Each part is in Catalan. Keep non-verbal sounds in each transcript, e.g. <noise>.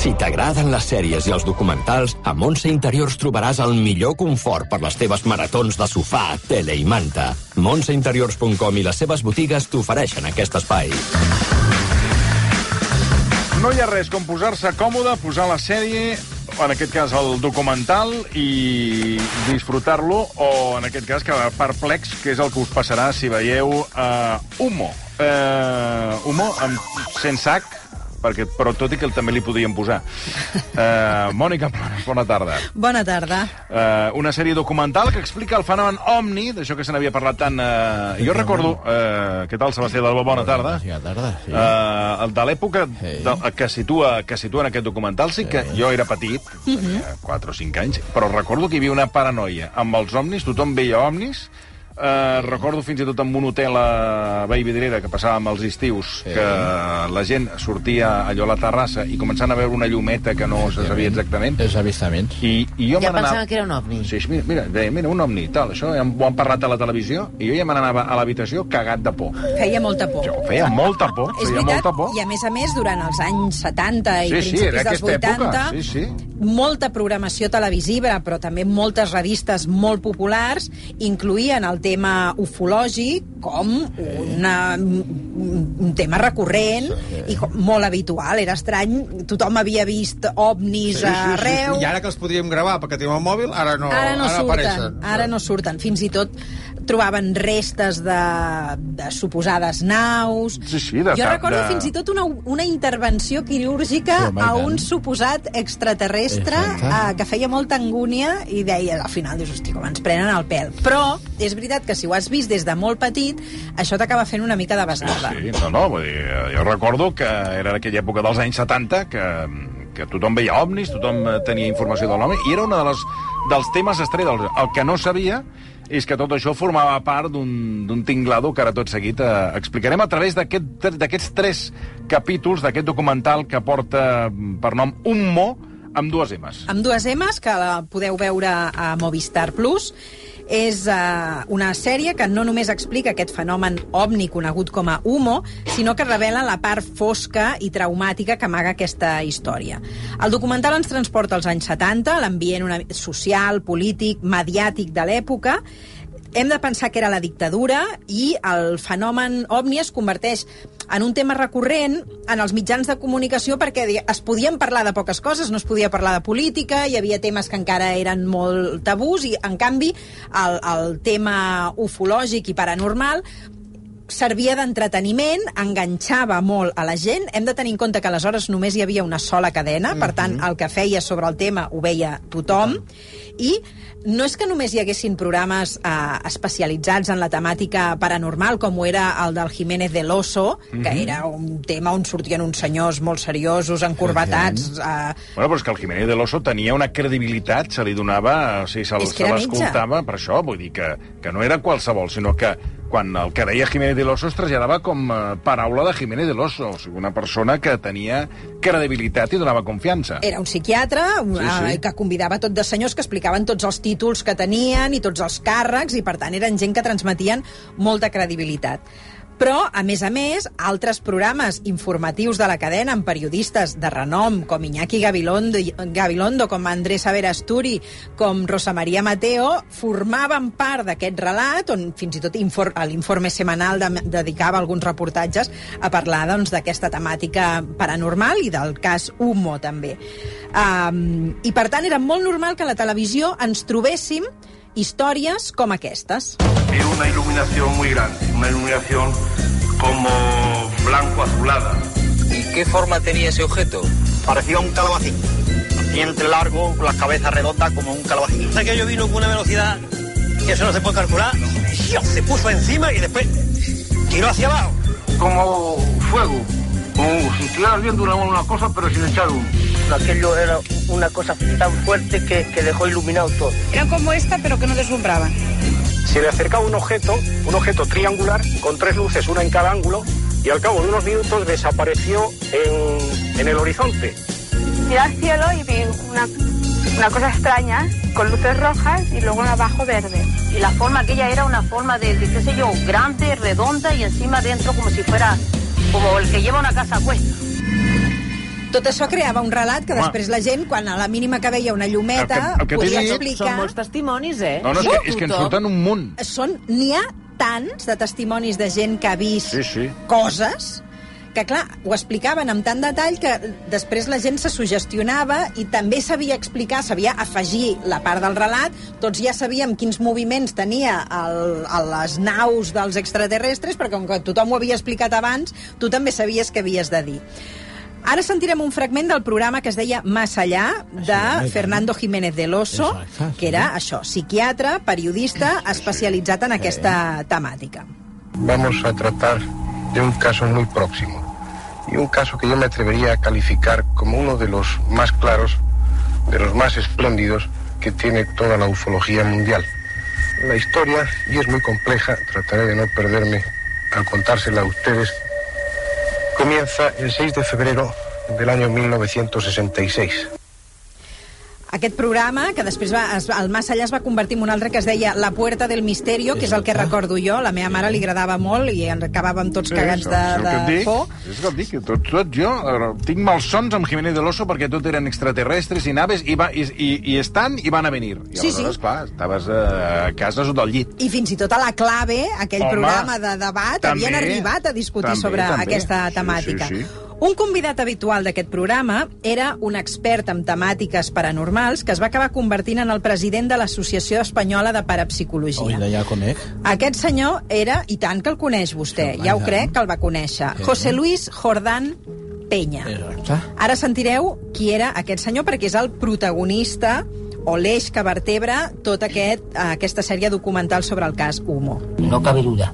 Si t'agraden les sèries i els documentals, a Montse Interiors trobaràs el millor confort per les teves maratons de sofà, tele i manta. Montseinteriors.com i les seves botigues t'ofereixen aquest espai. No hi ha res com posar-se còmode, posar la sèrie, en aquest cas el documental, i disfrutar-lo, o en aquest cas quedar perplex, que és el que us passarà si veieu uh, Humo. Uh, Humo, amb, sense H, perquè, però tot i que també li podíem posar. Uh, Mònica Planes, <laughs> bona tarda. Bona tarda. Uh, una sèrie documental que explica el fenomen OVNI, d'això que se n'havia parlat tant... Uh, jo recordo... Uh, què tal, Sebastià Dalbó? Bona tarda. Bona tarda, sí. Uh, el de l'època que, situa, que situa en aquest documental, sí que jo era petit, tenia 4 o 5 anys, però recordo que hi havia una paranoia amb els ovnis, tothom veia ovnis, Uh, recordo fins i tot en un hotel a Vall Vidrera que passàvem els estius Sí. que la gent sortia allò a la terrassa i començant a veure una llumeta que no se sabia exactament Els avistaments. i, i jo Ja pensava que era un ovni. Sí, sí, mira, mira, deia, mira, un ovni, tal, això ja ho han parlat a la televisió, i jo ja me n'anava a l'habitació cagat de por. Feia molta por. Jo feia molta por, És feia veritat, molta por. i a més a més, durant els anys 70 i Sí, sí, principis era dels aquesta 80, època, sí, sí. molta programació televisiva, però també moltes revistes molt populars incluïen el tema ufològic com una, un, tema recurrent i com, molt habitual. Era estrany, tothom havia vist ovnis Sí, sí, sí, sí. arreu. I ara que els podríem gravar perquè tenim el mòbil, ara no, Ara no surten, apareixen. ara no surten. Fins i tot trobaven restes de, de suposades naus. Sí, sí, de- jo de- recordo de- fins i tot una, una intervenció quirúrgica Sí, home, i a tant. un suposat extraterrestre eh, que feia molta angúnia i deia, al final, dius, hosti, com ens prenen el pèl. Però és veritat que si ho has vist des de molt petit, això t'acaba fent una mica de basada. Sí, no, no, vull dir, eh, jo recordo que era aquella època dels anys 70 que, que tothom veia ovnis, tothom eh, tenia informació de l'home, i era un de les, dels temes estrella. El, que no sabia és que tot això formava part d'un tinglado que ara tot seguit eh, explicarem a través d'aquest- d'aquests tres capítols d'aquest documental que porta mm, per nom Un Mo amb dues M's. amb dues M's, que la podeu veure a Movistar Plus. És uh, una sèrie que no només explica aquest fenomen ovni conegut com a humo, sinó que revela la part fosca i traumàtica que amaga aquesta història. El documental ens transporta als anys 70, l'ambient social, polític, mediàtic de l'època, hem de pensar que era la dictadura i el fenomen ovni es converteix en un tema recurrent en els mitjans de comunicació perquè es podien parlar de poques coses, no es podia parlar de política, hi havia temes que encara eren molt tabús i, en canvi, el, el tema ufològic i paranormal servia d'entreteniment, enganxava molt a la gent. Hem de tenir en compte que aleshores només hi havia una sola cadena, per tant, el que feia sobre el tema ho veia tothom, i no és que només hi haguessin programes eh, especialitzats en la temàtica paranormal, com ho era el del Jiménez del Oso, que era un tema on sortien uns senyors molt seriosos, encorbatats... Eh, Bueno, però és que el Jiménez de l'Oso tenia una credibilitat, se li donava... O sigui, se, se l'escoltava per això, vull dir que, que no era qualsevol, sinó que quan el que deia Jiménez de l'Oso es traslladava com eh, paraula de Jiménez de l'Oso, o sigui, una persona que tenia credibilitat i donava confiança. Era un psiquiatre Sí, sí, sí. que convidava tot de senyors que explicaven tots els títols que tenien i tots els càrrecs i, per tant, eren gent que transmetien molta credibilitat. Però, a més a més, altres programes informatius de la cadena amb periodistes de renom, com Iñaki Gabilondo, Gabilondo com Andrés Saber Asturi, com Rosa Maria Mateo, formaven part d'aquest relat, on fins i tot infor l'informe semanal de dedicava alguns reportatges a parlar doncs, d'aquesta temàtica paranormal i del cas Humo, també. Um, I, per tant, era molt normal que a la televisió ens trobéssim històries com aquestes. Era una iluminación muy grande, una iluminación como blanco-azulada. ¿Y qué forma tenía ese objeto? Parecía un calabacín. Diente largo, la cabeza redonda como un calabacín. Aquello vino con una velocidad que eso no se puede calcular. ¡Dios! Se puso encima y después tiró hacia abajo. Como fuego, como si estuvieras viendo una, una cosa pero sin echar humo. Aquello era una cosa tan fuerte que, que dejó iluminado todo. Eran como esta, pero que no deslumbraban. Se le acercaba un objeto, un objeto triangular, con tres luces, una en cada ángulo, y al cabo de unos minutos desapareció en, en el horizonte. Miré al cielo y vi una, una cosa extraña, con luces rojas y luego abajo verde. Y la forma aquella era una forma de, de, qué sé yo, grande, redonda y encima dentro como si fuera como el que lleva una casa a cuesta. Tot això creava un relat que després la gent, quan a la mínima que veia una llumeta, El que- el que podia dit- explicar... Són molts testimonis, eh? No, no, és que, és que en surten un munt. Són, n'hi ha tants de testimonis de gent que ha vist Sí, sí. coses que, clar, ho explicaven amb tant detall que després la gent se sugestionava i també sabia explicar, sabia afegir la part del relat. Tots ja sabíem quins moviments tenia el, a les naus dels extraterrestres, perquè com que tothom ho havia explicat abans, tu també sabies què havies de dir. Ara sentirem un fragment del programa que es deia Más allá, de Fernando Jiménez del Oso, que era això, psiquiatre, periodista, especialitzat en aquesta temàtica. vamos a tratar de un caso muy próximo y un caso que yo me atrevería a calificar como uno de los más claros, de los más espléndidos que tiene toda la ufología mundial. La historia, y es muy compleja, trataré de no perderme al contársela a ustedes, comienza el 6 de febrero del año 1966. Aquest programa, que després va, es, el Más Allà es va convertir en un altre que es deia La Puerta del Misterio, que és el que recordo jo. La meva mare li agradava molt i en acabàvem tots cagats de, de por. És el que et dic, que tot, tot jo eh, tinc malsons amb Jiménez de l'Oso perquè tot eren extraterrestres i naves i, va, i, i, i estan i van a venir. I Sí, aleshores, sí. clar, estaves eh, a casa sota el llit. I fins i tot a la clave, aquell Home, programa de debat, també, havien arribat a discutir també, sobre també. aquesta Sí, temàtica. sí, sí. Un convidat habitual d'aquest programa era un expert en temàtiques paranormals que es va acabar convertint en el president de l'Associació Espanyola de Parapsicologia. Oida, ja conec. Aquest senyor era, i tant que el coneix vostè, Sí, ja ho crec que el va conèixer, Sí. José Luis Jordán Peña. Exacte. Ara sentireu qui era aquest senyor, perquè és el protagonista o l'eix que vertebra tota aquest, aquesta sèrie documental sobre el cas Humo. No cabe duda,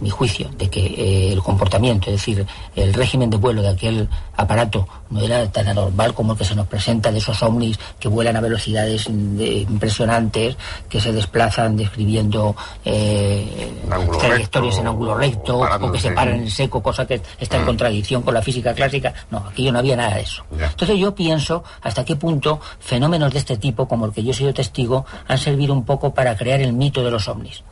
mi juicio, de que eh, el comportamiento, es decir, el régimen de vuelo de aquel aparato no era tan anormal como el que se nos presenta de esos ovnis que vuelan a velocidades de- impresionantes, que se desplazan describiendo eh, trayectorias recto, en ángulo recto, o que se paran en seco, cosa que está en contradicción con la física clásica. No, aquello no había nada de eso. Entonces yo pienso hasta qué punto fenómenos de este tipo, como el que yo he sido testigo, han servido un poco para crear el mito de los ovnis.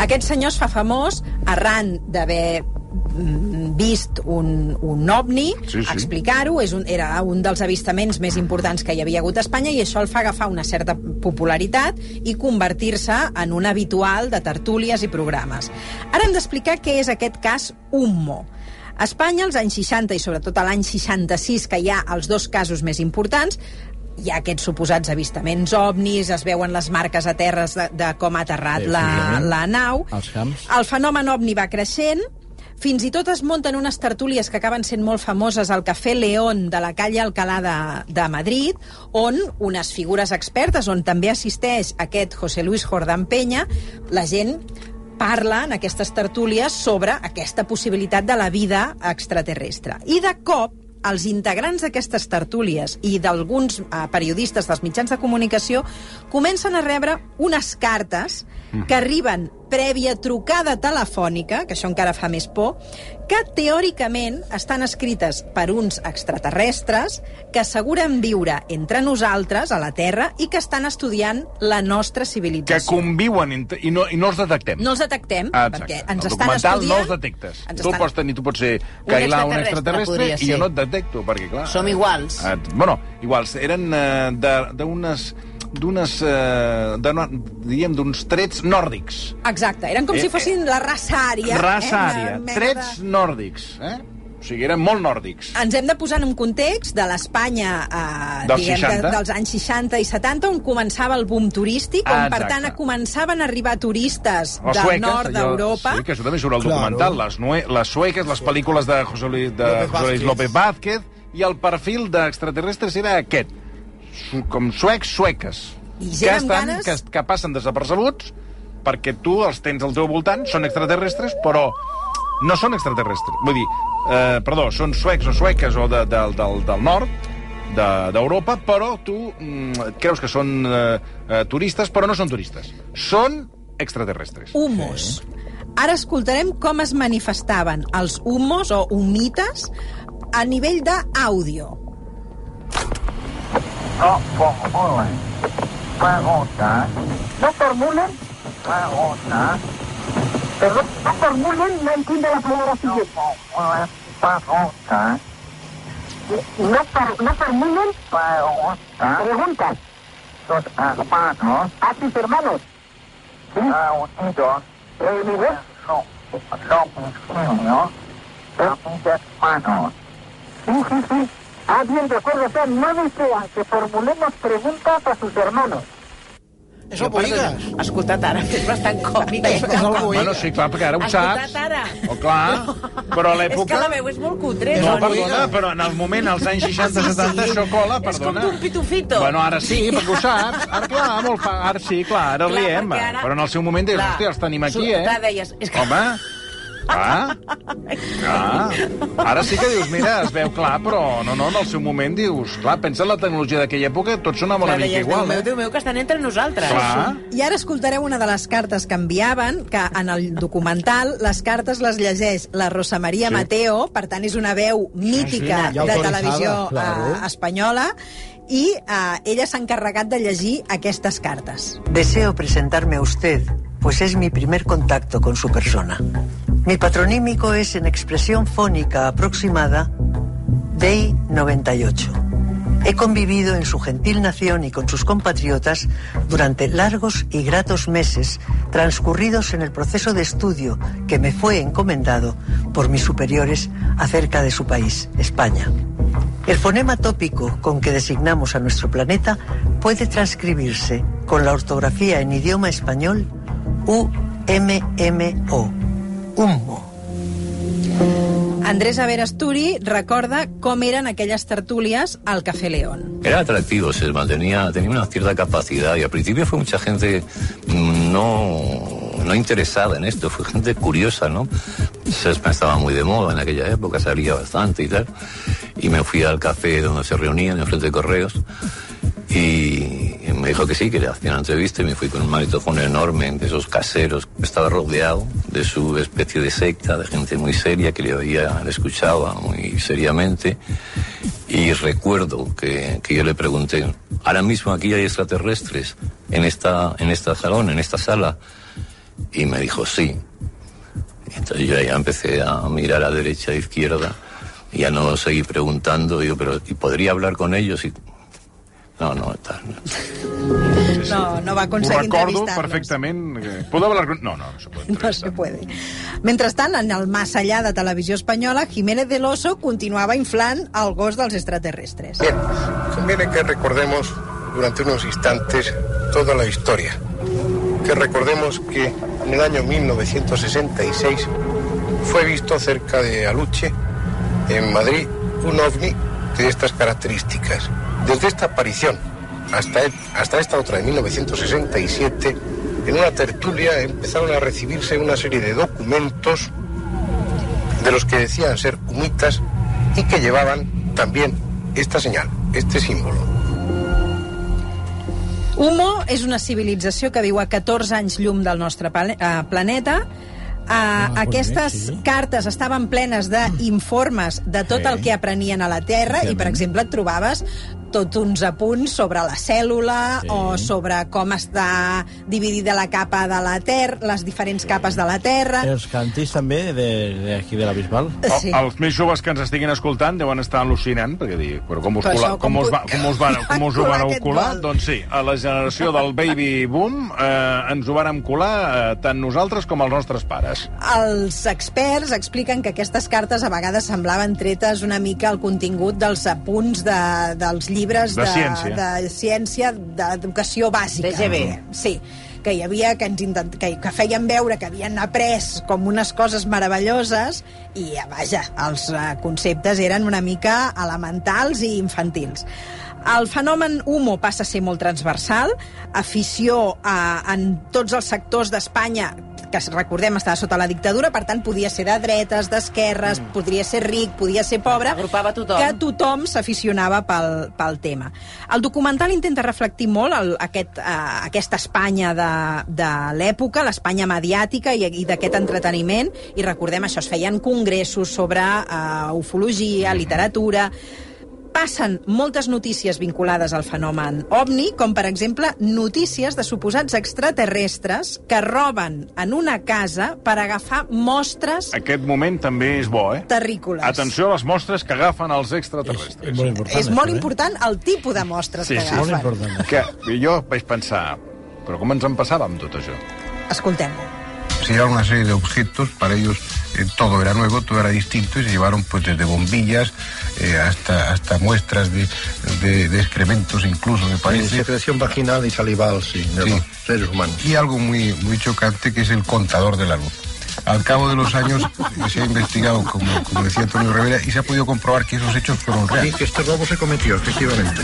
Aquest senyor es fa famós arran d'haver mm, vist un, un ovni, Sí, sí. explicar-ho, era un dels avistaments més importants que hi havia hagut a Espanya i això el fa agafar una certa popularitat i convertir-se en un habitual de tertúlies i programes. Ara hem d'explicar què és aquest cas Hummo. A Espanya, als anys 60 i sobretot a l'any 66, que hi ha els dos casos més importants, hi ha aquests suposats avistaments ovnis, es veuen les marques a terres de, de com ha aterrat Sí, la, la nau. Els camps. El fenomen ovni va creixent, fins i tot es munten unes tertúlies que acaben sent molt famoses al Cafè León de la calle Alcalá de, de Madrid, on unes figures expertes, on també assisteix aquest José Luis Jordán Peña, la gent parla en aquestes tertúlies sobre aquesta possibilitat de la vida extraterrestre. I de cop, els integrants d'aquestes tertúlies i d'alguns eh, periodistes dels mitjans de comunicació comencen a rebre unes cartes que arriben prèvia trucada telefònica, que això encara fa més por, que teòricament estan escrites per uns extraterrestres que asseguren viure entre nosaltres, a la Terra, i que estan estudiant la nostra Que civilització. conviuen entre, i, no, i no els detectem. No els detectem, Ah, perquè ens el estan estudiant... no els detectes. ens Tu estan- pots tenir, tu pots ser Cailà, un extraterrestre extraterrestre, podria i jo no et detecto, perquè clar... Som iguals. Eh, bueno, iguals. Eren eh, de- d'unes d'unes, eh, de, no- diríem, d'uns trets nòrdics. Exacte, eren com Eh, si fossin la raça ària. Raça eh? ària. Una mena Trets nòrdics, eh? O sigui, eren molt nòrdics. Ens hem de posar en un context de l'Espanya eh, Dels diguem, 60. de, dels anys 60 i 70, on començava el boom turístic, on, Ah, per exacte. tant, començaven a arribar turistes Les del sueques, nord d'Europa. Sí, que això també surt al Claro. documental. Les, nue, les sueques, les pel·lícules de José Luis, de López José Luis. López Vázquez, i el perfil d'extraterrestres era aquest. Com suecs, sueques. I gent que, estan, ganes- que, que passen desapercebuts perquè tu els tens al teu voltant, són extraterrestres, però no són extraterrestres. Vull dir, eh, perdó, són suecs o sueques o de, de, del, del nord, de- d'Europa, de, però tu mm, creus que són eh, eh, turistes, però no són turistes. Són extraterrestres. Humos. Ara escoltarem com es manifestaven els humos o humites a nivell d'àudio. No formulan. Pregunta. ¿No formulan? Pregunta. Perdón, no formulan, no entiendo la palabra siguiente. No formulan. Pregunta. No, for, no formulan. Pregunta. Preguntas. Tus hermanos. A tus hermanos. ¿Sí? Reunidos. Reunidos. No, no, no, no, no, no, no, no, no, no, Ah, bien, de acuerdo. O sea, no desean que formulemos preguntas a sus hermanos. És el Boigas. Escolta't ara, és bastant <laughs> còmic. És el Bueno, sí, clar, perquè ara ho saps. Escolta't ara. Oh, clar, <laughs> però a És que l'època... la veu és molt cutre. No, Toni. perdona, però en el moment, als anys 60-70, això cola, És com perdona. d'un pitufito. Bueno, ara sí, perquè ho saps. Ara, clar, molt fa... Ara sí, clar, ara Clar, riem. ara- Però en el seu moment dius, Clar. hòstia, els tenim aquí, eh? Clar, deies, és que- Home, clar, clar. Ara sí que dius, mira, es veu clar, però no, no, en el seu moment dius... Clar, pensa en la tecnologia d'aquella època, tot sonava una Clar, mica igual, Déu meu, eh? Déu meu, que estan entre nosaltres. Clar. I ara escoltareu una de les cartes que enviaven, que en el documental les cartes les llegeix la Rosa Maria Sí. Mateo, per tant és una veu mítica Ah, sí, ja de televisió claro. eh, espanyola, i eh, ella s'ha encarregat de llegir aquestes cartes. Deseo presentarme a usted, pues es mi primer contacto con su persona. Mi patronímico es en expresión fónica aproximada DEI 98. He convivido en su gentil nación y con sus compatriotas durante largos y gratos meses transcurridos en el proceso de estudio que me fue encomendado por mis superiores acerca de su país, España. El fonema tópico con que designamos a nuestro planeta puede transcribirse con la ortografía en idioma español U-M-M-O. Hummo. Andrés Averasturi recorda com eren aquelles tertúlies al Café León. Era atractivo, se mantenía, tenía una cierta capacidad y al principio fue mucha gente mm, no, no interesada en esto, fue gente curiosa, ¿no? Sesma estaba muy de moda en aquella época, salía bastante y tal. Y me fui al café donde se reunían, en frente de correos, y me dijo que sí, que le hacían una entrevista y me fui con un magnetofón enorme de esos caseros. Estaba rodeado de su especie de secta, de gente muy seria que le oía, le escuchaba muy seriamente. Y recuerdo que, que yo le pregunté, ahora mismo aquí hay extraterrestres en esta, en esta salón, en esta sala. Y me dijo sí. Entonces yo ya empecé a mirar a derecha e izquierda. Y ya no seguí preguntando, digo, pero ¿y podría hablar con ellos? Y, no, no, tal. No, no va Ho aconseguir recordo entrevistar-los. perfectament. eh, Puedo hablar con... No, no, no se puede. No se puede. Mentrestant, en el Más allá de Televisió Espanyola, Jiménez del Oso continuava inflant el gos dels extraterrestres. Bien, conviene que recordemos durante unos instantes toda la historia. Que recordemos que en el año 1966 fue visto cerca de Aluche, en Madrid, un ovni de estas características. Desde esta aparición hasta, el- hasta esta otra de 1967, en una tertulia empezaron a recibirse una serie de documentos de los que decían ser humitas y que llevaban también esta señal, este símbolo. Humo és una civilització que viu a 14 anys llum del nostre eh, planeta. Uh, aquestes sí. cartes estaven plenes d'informes de tot Sí. el que aprenien a la Terra i, per exemple, et trobaves tots uns apunts sobre la cèl·lula Sí. o sobre com està dividida la capa de la Terra, les diferents capes de la Terra. Els cantis també d'aquí de la Bisbal. Sí. El, els més joves que ens estiguin escoltant deuen estar al·lucinant, perquè dir, però com us, Però cola, això, com, com us, va, com us, van, com us ho van colar? vol? Doncs sí, a la generació del baby boom eh, ens ho vàrem colar eh, tant nosaltres com els nostres pares. Els experts expliquen que aquestes cartes a vegades semblaven tretes una mica al contingut dels apunts de, dels llibres De ciència. de ciència d'educació bàsica. DGB. Sí que hi havia que ens intent... que, que feien veure que havien après com unes coses meravelloses i, vaja, els eh, conceptes eren una mica elementals i infantils. El fenomen humo passa a ser molt transversal, afició a, en tots els sectors d'Espanya que recordem estava sota la dictadura, per tant podia ser de dretes, d'esquerres, mm. podria ser ric, podia ser pobre, Agrupava tothom. que tothom s'aficionava pel, pel tema. El documental intenta reflectir molt el, aquest, uh, aquesta Espanya de, de l'època, l'Espanya mediàtica i, i d'aquest entreteniment, i recordem això, es feien congressos sobre uh, ufologia, literatura... passen moltes notícies vinculades al fenomen ovni, com per exemple notícies de suposats extraterrestres que roben en una casa per agafar mostres Aquest moment també és bo, eh? terrícoles. Atenció a les mostres que agafen els extraterrestres. És molt important. És molt important el tipus de mostres Sí, que sí. agafen. Que jo vaig pensar, però com ens en passàvem tot això? Escoltem. Se llevaron una serie de objetos, para ellos eh, todo era nuevo, todo era distinto y se llevaron pues desde bombillas eh, hasta, hasta muestras de, de- de excrementos incluso, me parece. secreción vaginal y salival, sí, de Sí. los seres humanos. Y algo muy, muy chocante que es el contador de la luz. Al cabo de los años eh, se ha investigado, como, como decía Antonio Rivera, y se ha podido comprobar que esos hechos fueron reales. Sí, que este robo se cometió, efectivamente.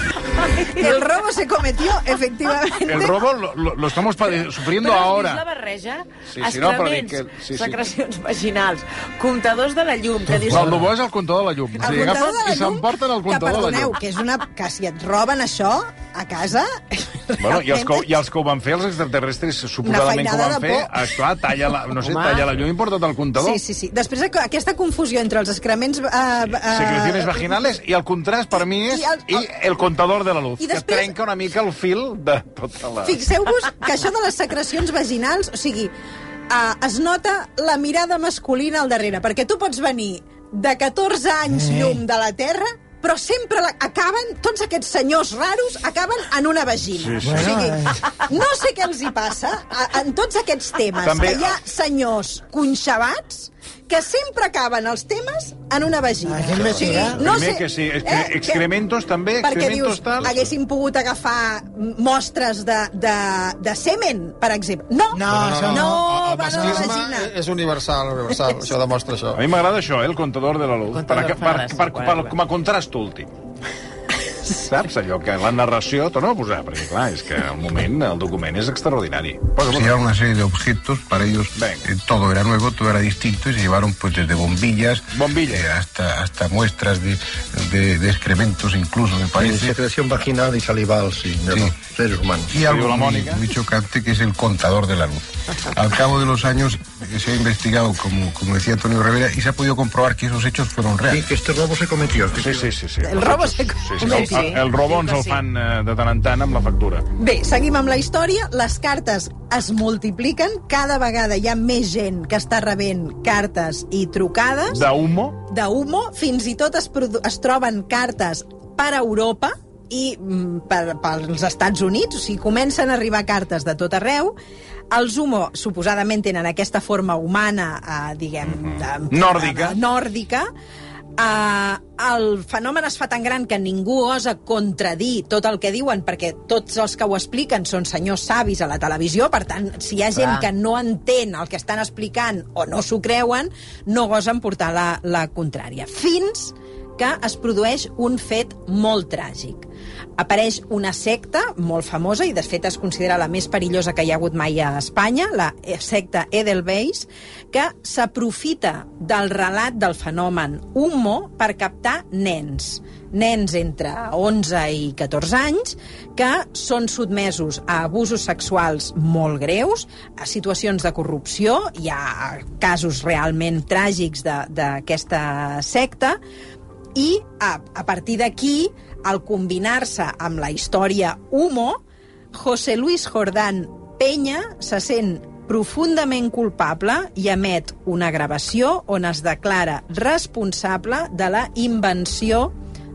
El robo se cometió, efectivamente. El robo lo, lo- lo estamos sufriendo Però ahora. la barreja? Sí, sí, no, però dic que- sí, sí. secrecions vaginals, comptadors de la llum, que dius... No, el bo és el comptador de la llum. El sigui, comptador agafen de la i s'emporten el que, comptador de la perdoneu, llum. que és una... que si et roben això a casa... <laughs> Bueno, i els, que, I els que ho van fer, els extraterrestres, suposadament que ho van fer, esclar, talla la, no sé, Home. talla la llum i porta't el comptador. Sí, sí, sí. Després aqu- aquesta confusió entre els excrements... Uh, uh, Secreciones vaginales i el contrast per mi és I el- i el comptador de la luz, I que després- trenca una mica el fil de tota la... Fixeu-vos <laughs> que això de les secrecions vaginals, o sigui, uh, es nota la mirada masculina al darrere, perquè tu pots venir de 14 anys Eh. llum de la Terra, però sempre la, acaben, tots aquests senyors raros acaben en una vagina. Sí, sí. O sigui, Bueno, no sé què els hi passa a, en tots aquests temes, També- que hi ha senyors conxabats que sempre acaben els temes en una vagina. Hay que investigar. Primer que sí, excre- que- excrementos també, perquè excrementos dius, tal. haguéssim pogut agafar mostres de, de, de semen, per exemple. No, No, això no, no. van a la vagina. és universal, universal, <laughs> això demostra això. A mi m'agrada això, eh, el comptador de la luz, per, per, per, per, per, com a contrast últim. Saps? Allò que la narració torna a posar, perquè clar, és que el moment, el document és extraordinari. Posa, Se posa. llevaron una serie de objetos, para ellos eh, todo era nuevo, todo era distinto y se llevaron pues desde bombillas Bombillas. eh, hasta, hasta muestras de, de- de excrementos incluso, me parece. secreción vaginal y salival, sí, de Sí. los seres humanos. Y algo muy, chocante que es el contador de la luz. Al cabo de los años eh, se ha investigado, como, como decía Antonio Rivera, y se ha podido comprobar que esos hechos fueron Sí, reales. que este robo se cometió. Sí, sí, sí. sí. El robo se Sí, sí, comete. el, el, robo ens el fan eh, de tant en tant amb la factura. Bé, seguim amb la història. Les cartes es multipliquen. Cada vegada hi ha més gent que està rebent cartes i trucades De humo, d'humo. Fins i tot es, es troben cartes per Europa i mm, per, pels Estats Units, o sigui, comencen a arribar cartes de tot arreu. Els humo, suposadament, tenen aquesta forma humana, eh, diguem... De, Nòrdica. De, nòrdica. Uh, el fenomen es fa tan gran que ningú osa contradir tot el que diuen perquè tots els que ho expliquen són senyors savis a la televisió, per tant, si hi ha gent Clar. que no entén el que estan explicant o no s'ho creuen, no gosen portar la, la contrària. Fins que es produeix un fet molt tràgic. Apareix una secta molt famosa i, de fet, es considera la més perillosa que hi ha hagut mai a Espanya, la secta Edelweiss, que s'aprofita del relat del fenomen Humo per captar nens nens entre 11 i 14 anys que són sotmesos a abusos sexuals molt greus, a situacions de corrupció, hi ha casos realment tràgics d'aquesta secta, i a, a partir d'aquí, al combinar-se amb la història Humo, José Luis Jordán Peña se sent profundament culpable i emet una gravació on es declara responsable de la invenció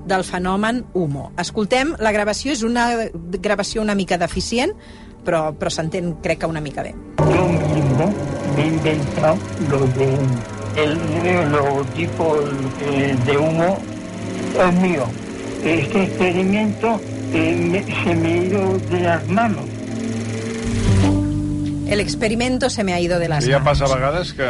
del fenomen Humo. Escoltem, la gravació és una gravació una mica deficient, però, però s'entén, crec que una mica bé. Yo mismo he inventado lo de el, el logotipo eh, de humo es mío. Este experimento eh, me- se me ha ido de las manos. El experimento se me ha ido de las ja manos. passa a vegades que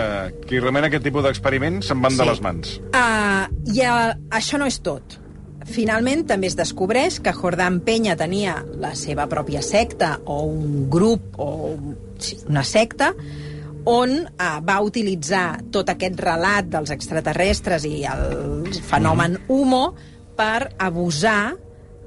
qui remena aquest tipus d'experiments se'n van de Sí. les mans. Uh, I uh, això no és tot. Finalment també es descobreix que Jordán Peña tenia la seva pròpia secta o un grup o una secta on uh, va utilitzar tot aquest relat dels extraterrestres i el fenomen Humo per abusar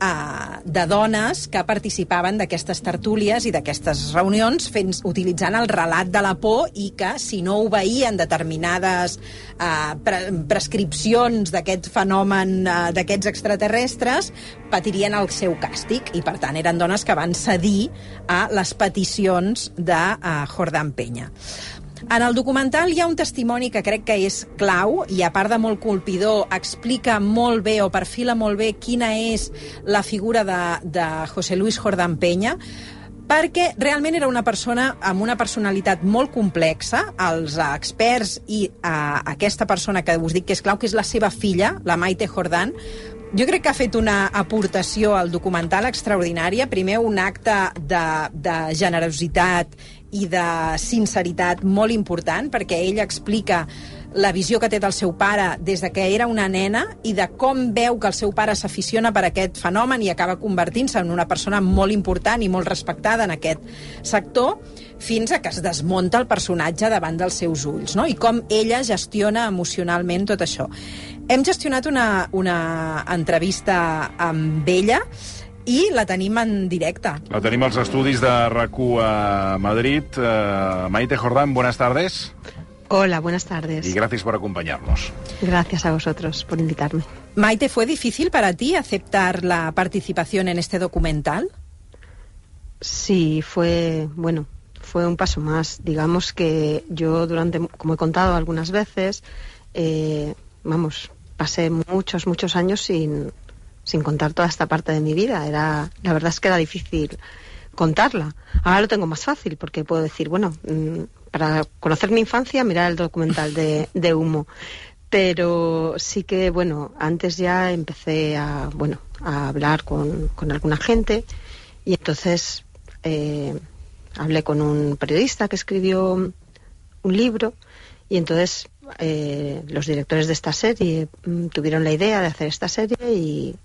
uh, de dones que participaven d'aquestes tertúlies i d'aquestes reunions fent, utilitzant el relat de la por i que si no obeïen determinades uh, pre prescripcions d'aquest fenomen uh, d'aquests extraterrestres patirien el seu càstig i per tant eren dones que van cedir a les peticions de uh, Jordan Penya. En el documental hi ha un testimoni que crec que és clau i, a part de molt colpidor, explica molt bé o perfila molt bé quina és la figura de, de José Luis Jordán Peña, perquè realment era una persona amb una personalitat molt complexa. Els experts i uh, aquesta persona que us dic que és clau, que és la seva filla, la Maite Jordán, jo crec que ha fet una aportació al documental extraordinària. Primer, un acte de, de generositat i de sinceritat molt important, perquè ell explica la visió que té del seu pare des de que era una nena i de com veu que el seu pare s'aficiona per aquest fenomen i acaba convertint-se en una persona molt important i molt respectada en aquest sector, fins a que es desmunta el personatge davant dels seus ulls, no? i com ella gestiona emocionalment tot això. Hem gestionat una, una entrevista amb ella i la tenim en directe. La tenim als estudis de rac a Madrid. Uh, Maite Jordán, buenas tardes. Hola, buenas tardes. Y gracias por acompañarnos. Gracias a vosotros por invitarme. Maite, ¿fue difícil para ti aceptar la participación en este documental? Sí, fue, bueno, fue un paso más. Digamos que yo durante, como he contado algunas veces, eh, vamos, pasé muchos, muchos años sin, sin contar toda esta parte de mi vida. Era, la verdad es que era difícil contarla. Ahora lo tengo más fácil porque puedo decir, bueno, mm, para conocer mi infancia, mirar el documental de, de Humo. Pero sí que, bueno, antes ya empecé a, bueno, a hablar con, con alguna gente y entonces eh, hablé con un periodista que escribió un libro y entonces eh, los directores de esta serie mm, tuvieron la idea de hacer esta serie y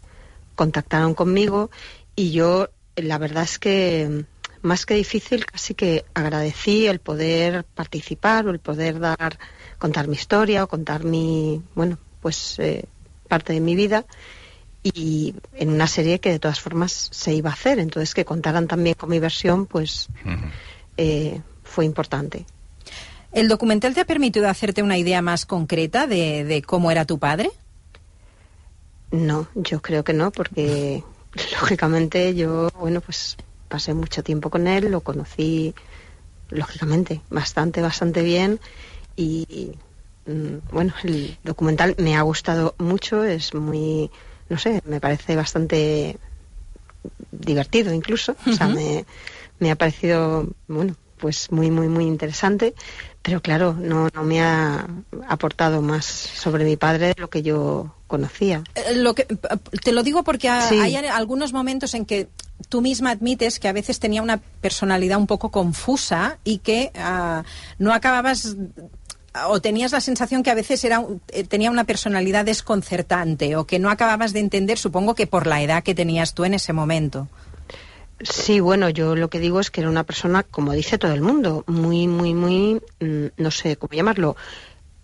contactaron conmigo y yo la verdad es que más que difícil casi que agradecí el poder participar o el poder dar contar mi historia o contar mi bueno pues eh, parte de mi vida y en una serie que de todas formas se iba a hacer entonces que contaran también con mi versión pues uh -huh. eh, fue importante ¿El documental te ha permitido hacerte una idea más concreta de, de cómo era tu padre? No, yo creo que no, porque <laughs> lógicamente yo, bueno, pues pasé mucho tiempo con él, lo conocí, lógicamente, bastante, bastante bien y, mm, bueno, el documental me ha gustado mucho, es muy, no sé, me parece bastante divertido incluso, uh -huh. o sea, me, me ha parecido, bueno, pues muy, muy, muy interesante, pero claro, no, no me ha aportado más sobre mi padre de lo que yo conocía. Eh, Lo que, te lo digo porque sí. hay algunos momentos en que tú misma admites que a veces tenía una personalidad un poco confusa y que uh, no acababas o tenías la sensación que a veces era, eh, tenía una personalidad desconcertante o que no acababas de entender, supongo que por la edad que tenías tú en ese momento. Sí, bueno, yo lo que digo es que era una persona, como dice todo el mundo, muy, muy, muy, mm, no sé cómo llamarlo,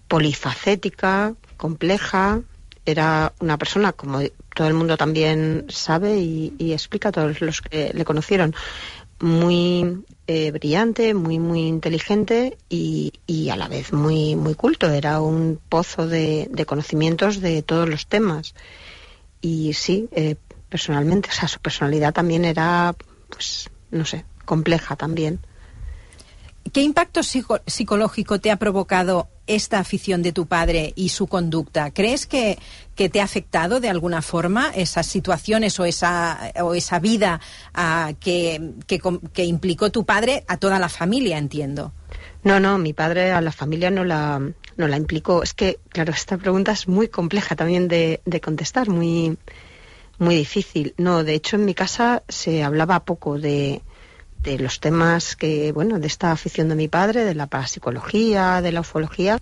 polifacética, compleja. Era una persona, como todo el mundo también sabe y, explica a todos los que le conocieron, muy eh, brillante, muy, muy inteligente y, y, a la vez muy, muy culto. Era un pozo de, de conocimientos de todos los temas. Y sí, eh, personalmente, o sea, su personalidad también era, pues, no sé, compleja también. ¿Qué impacto psico psicológico te ha provocado esta afición de tu padre y su conducta? ¿Crees que, que te ha afectado de alguna forma esas situaciones o esa, o esa vida uh, que, que, que implicó tu padre a toda la familia, entiendo? No, no, mi padre a la familia no la, no la implicó. Es que, claro, esta pregunta es muy compleja también de, de contestar, muy, muy difícil. No, de hecho en mi casa se hablaba poco de, de los temas que, bueno, de esta afición de mi padre, de la parapsicología, de la ufología,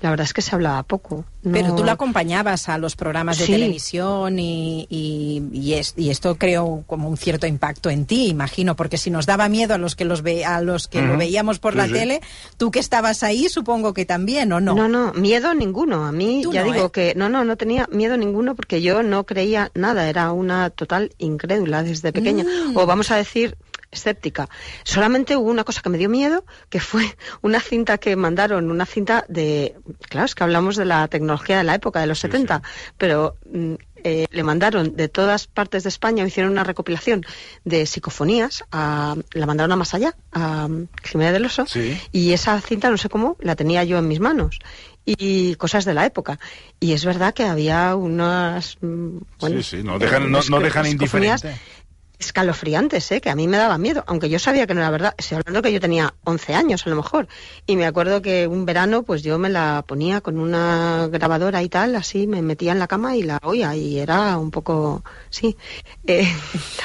la verdad es que se hablaba poco. Pero tú lo acompañabas a los programas de Sí. televisión y, y, y es- y esto creó como un cierto impacto en ti, imagino, porque si nos daba miedo a los que, los ve, a los que lo veíamos por Sí, la sí. tele, tú que estabas ahí supongo que también, ¿o no? No, no, miedo ninguno. A mí, Tú ya no, digo ¿eh? que no, no, no tenía miedo ninguno porque yo no creía nada, era una total incrédula desde pequeña. Mm. O vamos a decir escéptica. Solamente hubo una cosa que me dio miedo, que fue <laughs> una cinta que mandaron, una cinta de, claro, es que hablamos de la tecnología de la época, de los 70, pero mm, eh, le mandaron de todas partes de España, hicieron una recopilación de psicofonías, a- la mandaron a más allá, a Jiménez del Oso, y esa cinta, no sé cómo, la tenía yo en mis manos. Y cosas de la época. Y es verdad que había unas. mm, Bueno, Sí, sí, no dejan, no, dejan indiferente. Escalofriantes, ¿eh? que a mí me daba miedo, aunque yo sabía que no era verdad. Estoy hablando que yo tenía 11 años a lo mejor. Y me acuerdo que un verano pues yo me la ponía con una grabadora y tal, así me metía en la cama y la oía y era un poco, sí, <laughs> eh,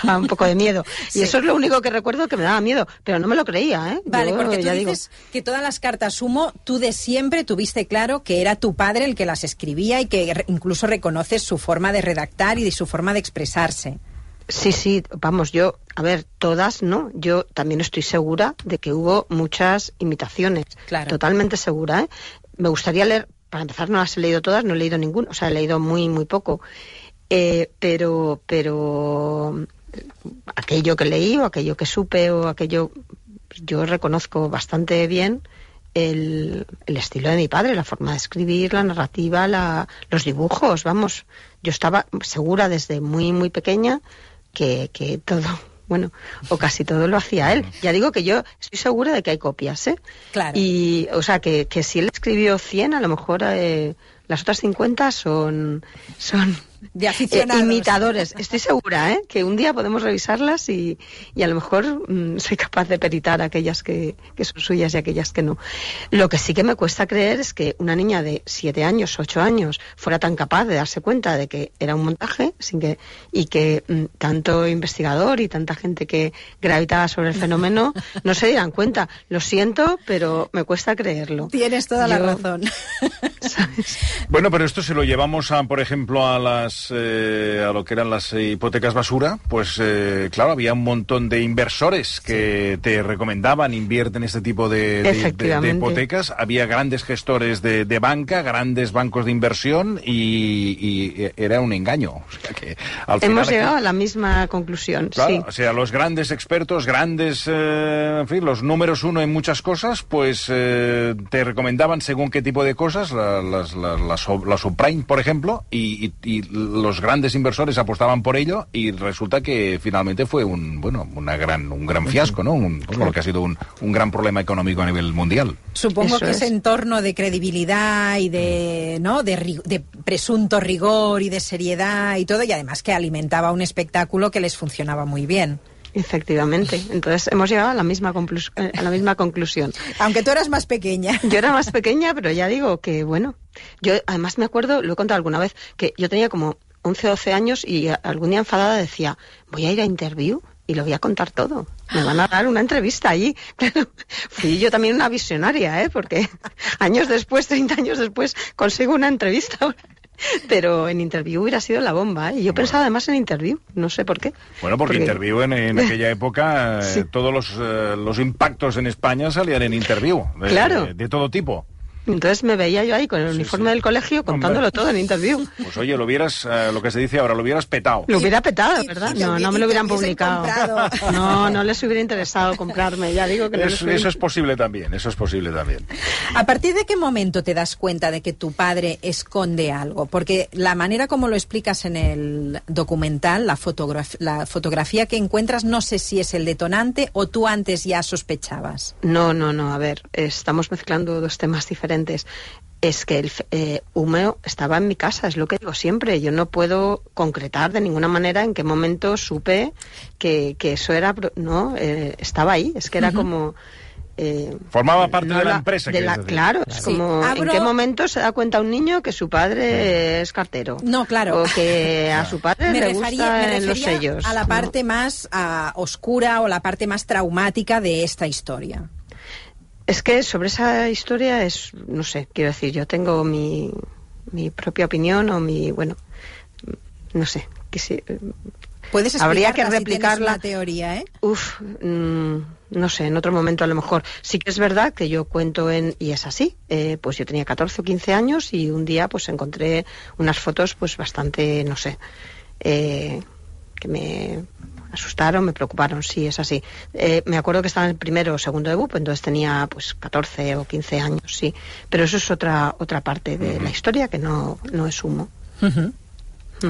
daba un poco de miedo. Sí. Y eso es lo único que recuerdo que me daba miedo, pero no me lo creía, ¿eh? Vale, Yo, porque tú ya digo, dices que todas las cartas humo, tú de siempre tuviste claro que era tu padre el que las escribía y que incluso reconoces su forma de redactar y de su forma de expresarse. Sí, sí, vamos, yo, a ver, todas no. Yo también estoy segura de que hubo muchas imitaciones. Claro. Totalmente segura, ¿eh? Me gustaría leer, para empezar, no las he leído todas, no he leído ninguna, o sea, he leído muy, muy poco. Eh, pero, pero aquello que leí o aquello que supe o aquello, yo reconozco bastante bien el, el estilo de mi padre, la forma de escribir, la narrativa, la, los dibujos, vamos. Yo estaba segura desde muy, muy pequeña que, que todo, <laughs> bueno, o casi todo lo hacía él. Ya digo que yo estoy segura de que hay copias, ¿eh? Claro. Y, o sea, que, que si él escribió 100, a lo mejor eh, las otras 50 son, son De eh, aficionados. imitadores. <laughs> Estoy segura, ¿eh? Que un día podemos revisarlas y, y a lo mejor mm, soy capaz de peritar aquellas que, que son suyas y aquellas que no. Lo que sí que me cuesta creer es que una niña de siete años, ocho años, fuera tan capaz de darse cuenta de que era un montaje sin que, y que mm, tanto investigador y tanta gente que gravitaba sobre el fenómeno <laughs> no se dieran cuenta. Lo siento, pero me cuesta creerlo. Tienes toda la razón. <laughs> Bueno, pero esto si lo llevamos a, por ejemplo, a las eh, a lo que eran las hipotecas basura, pues eh, claro, había un montón de inversores que te recomendaban invierten en este tipo de, de- de- de hipotecas. Había grandes gestores de, banca, grandes bancos de inversión y, y era un engaño. O sea que al Hemos final llegado aquí- a la misma conclusión. Claro, sí. o sea, los grandes expertos, grandes, eh, en fin, los números uno en muchas cosas, pues eh, te recomendaban según qué tipo de cosas, la- las, las, las, sub- la subprime, por ejemplo, y, y- y los grandes inversores apostaban por ello y resulta que finalmente fue un, bueno, una gran, un gran fiasco, ¿no? Un, que ha sido un, un gran problema económico a nivel mundial. Supongo Eso que es. ese entorno de credibilidad y de, ¿no? de, de presunto rigor y de seriedad y todo, y además que alimentaba un espectáculo que les funcionaba muy bien. Efectivamente. Entonces hemos llegado a la misma, eh, a la misma conclusión. Aunque tú eras más pequeña. Yo era más pequeña, pero ya digo que, bueno, yo además me acuerdo, lo he contado alguna vez, que yo tenía como 11 o 12 años y algún día enfadada decía, voy a ir a interview y lo voy a contar todo. Me van a dar una entrevista allí. <laughs> Claro, fui yo también una visionaria, ¿eh? Porque <laughs> años después, 30 años después, consigo una entrevista. Pero en interview hubiera sido la bomba, ¿eh? Y yo pensaba además en interview, no sé por qué. Bueno, porque, Interview en, en <laughs> aquella época, eh, todos los, eh, los impactos en España salían en Interview. de- Claro. de- de todo tipo. Entonces me veía yo ahí con el uniforme del colegio contándolo todo en interview. Pues oye, lo hubieras, eh, lo que se dice ahora, lo hubieras petado. Lo hubiera petado, ¿verdad? y No, no me lo hubieran publicado. <laughs> No, no les hubiera interesado comprarme. Ya digo que no eso es posible también, eso es posible también. ¿A partir de qué momento te das cuenta de que tu padre esconde algo? Porque la manera como lo explicas en el documental, la, fotograf- la fotografía que encuentras, no sé si es el detonante o tú antes ya sospechabas. No, no, no. A ver, estamos mezclando dos temas diferentes. Es que el eh, húmeo estaba en mi casa, es lo que digo siempre. Yo no puedo concretar de ninguna manera en qué momento supe que, que eso era. pro- No, eh, estaba ahí. Es que era como. eh, Formaba parte no de la la- empresa, de quieres la- decir. Claro, es Sí. como Abro- en qué momento se da cuenta un niño que su padre es cartero. No, claro. O que <laughs> a su padre me le refería, me los sellos. a la ¿no? parte más ah, oscura o la parte más traumática de esta historia. Es que sobre esa historia es, no sé, quiero decir, yo tengo mi, mi propia opinión o mi, bueno, no sé, que Puedes Habría que si replicarla. una teoría, ¿eh? Uf, mm, no sé, en otro momento a lo mejor. Sí que es verdad que yo cuento en, y es así, eh, pues yo tenía 14 o 15 años y un día pues encontré unas fotos pues bastante, no sé, eh, que me asustaron, me preocuparon, sí, es así. Eh, me acuerdo que estaba en el primero o segundo de BUP, entonces tenía pues 14 o 15 años, sí. Pero eso es otra, otra parte de la historia que no, no es humo.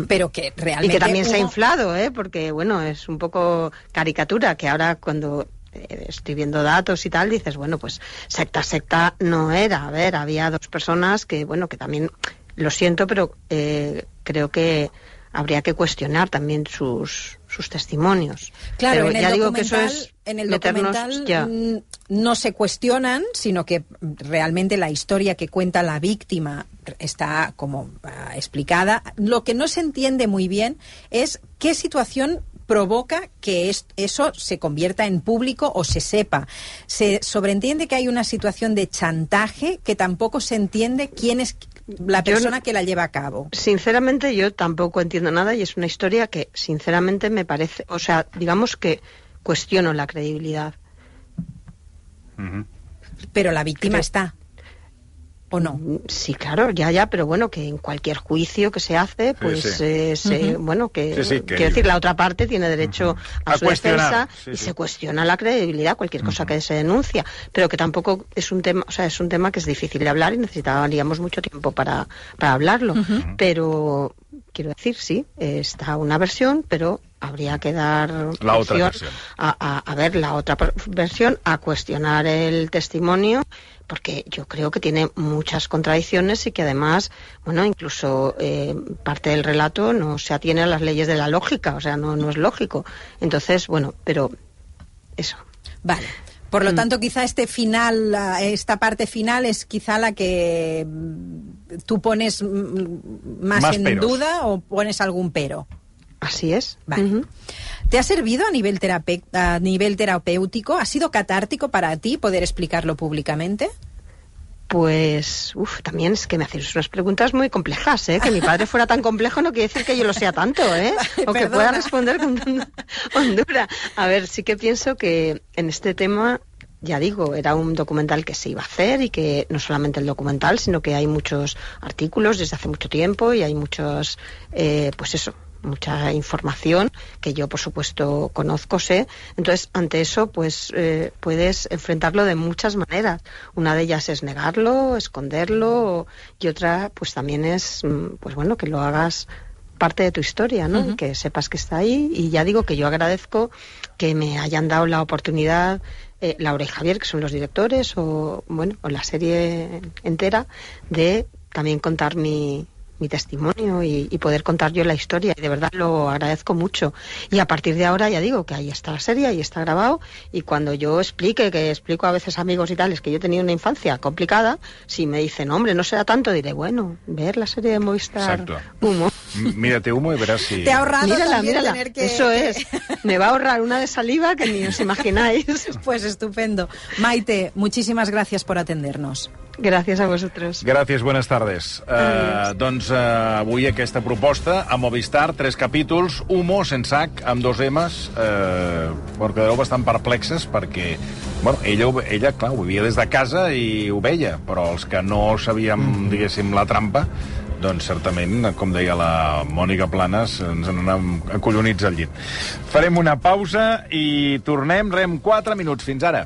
Pero que realmente... Y que también se ha inflado, ¿eh? porque bueno, es un poco caricatura, que ahora cuando eh, estoy viendo datos y tal, dices, bueno, pues secta, secta no era. A ver, había dos personas que, bueno, que también, lo siento, pero eh, creo que habría que cuestionar también sus, sus testimonios. Claro, Pero en el ya digo que documental, eso es en el documental ya. mm, no se cuestionan, sino que realmente la historia que cuenta la víctima está como ah, explicada. Lo que no se entiende muy bien es qué situación provoca que es- eso se convierta en público o se sepa. Se sobreentiende que hay una situación de chantaje que tampoco se entiende quién es la Yo persona que la lleva a cabo. Sinceramente, yo tampoco entiendo nada y es una historia que, sinceramente, me parece. O sea, digamos que cuestiono la credibilidad. Pero la víctima está. ¿O no? Sí, claro, ya, ya, pero bueno, que en cualquier juicio que se hace, pues, sí. eh, se- bueno, que, Sí, sí, que- quiero decir, la otra parte tiene derecho a, A su cuestionar, defensa sí, y sí. se cuestiona la credibilidad, cualquier cosa que se denuncia, pero que tampoco es un tema, o sea, es un tema que es difícil de hablar y necesitaríamos mucho tiempo para, para hablarlo, pero quiero decir, sí, está una versión, pero habría que dar La otra versión. a, a- a ver la otra versión, a cuestionar el testimonio, porque yo creo que tiene muchas contradicciones y que además, bueno, incluso eh, parte del relato no se atiene a las leyes de la lógica, o sea, no, no es lógico. Entonces, bueno, pero eso. Vale. Por Mm. lo tanto, quizá este final, la- esta parte final es quizá la que mm, tú pones mm, más, Más en peros. duda o pones algún pero. Así es. Vale. ¿Te ha servido a nivel, a nivel terapéutico? ¿Ha sido catártico para ti poder explicarlo públicamente? Pues, uff, también es que me hacéis unas preguntas muy complejas, ¿eh? Que mi padre fuera tan complejo no quiere decir que yo lo sea tanto, ¿eh? <laughs> O que pueda responder con hondura. A ver, sí que pienso que en este tema, ya digo, era un documental que se iba a hacer y que no solamente el documental, sino que hay muchos artículos desde hace mucho tiempo y hay muchos, eh, pues eso, mucha información que yo por supuesto conozco sé entonces ante eso pues eh, puedes enfrentarlo de muchas maneras una de ellas es negarlo esconderlo y otra pues también es mm, pues bueno que lo hagas parte de tu historia, ¿no? Y que sepas que está ahí. Y ya digo que yo agradezco que me hayan dado la oportunidad, eh, Laura y Javier, que son los directores, o bueno, o la serie entera, de también contar mi, mi testimonio y, y poder contar yo la historia. Y de verdad lo agradezco mucho. Y a partir de ahora ya digo que ahí está la serie, ahí está grabado. Y cuando yo explique, que explico a veces a amigos y tales que yo he tenido una infancia complicada, si me dicen, hombre, no será tanto, diré, bueno, ver la serie de Movistar Exacto. Humo. M- Mírate humo y verás si... Te ha ahorrado Mírala, también mírala. tener que... Eso es. <laughs> Me va a ahorrar una de saliva que ni os imagináis. Pues estupendo. Maite, muchísimas gracias por atendernos. Gràcies a vosaltres. Gràcies, buenas tardes. Uh, doncs uh, avui aquesta proposta a Movistar, tres capítols, Humo, sense H, amb dos M's, uh, bueno, quedareu bastant perplexes perquè bueno, ella, ella, clar, ho vivia des de casa i ho veia, però els que no sabíem, diguéssim, la trampa, doncs certament, com deia la Mònica Planes, ens n'anem acollonits al llit. Farem una pausa i tornem, rem 4 minuts. Fins ara.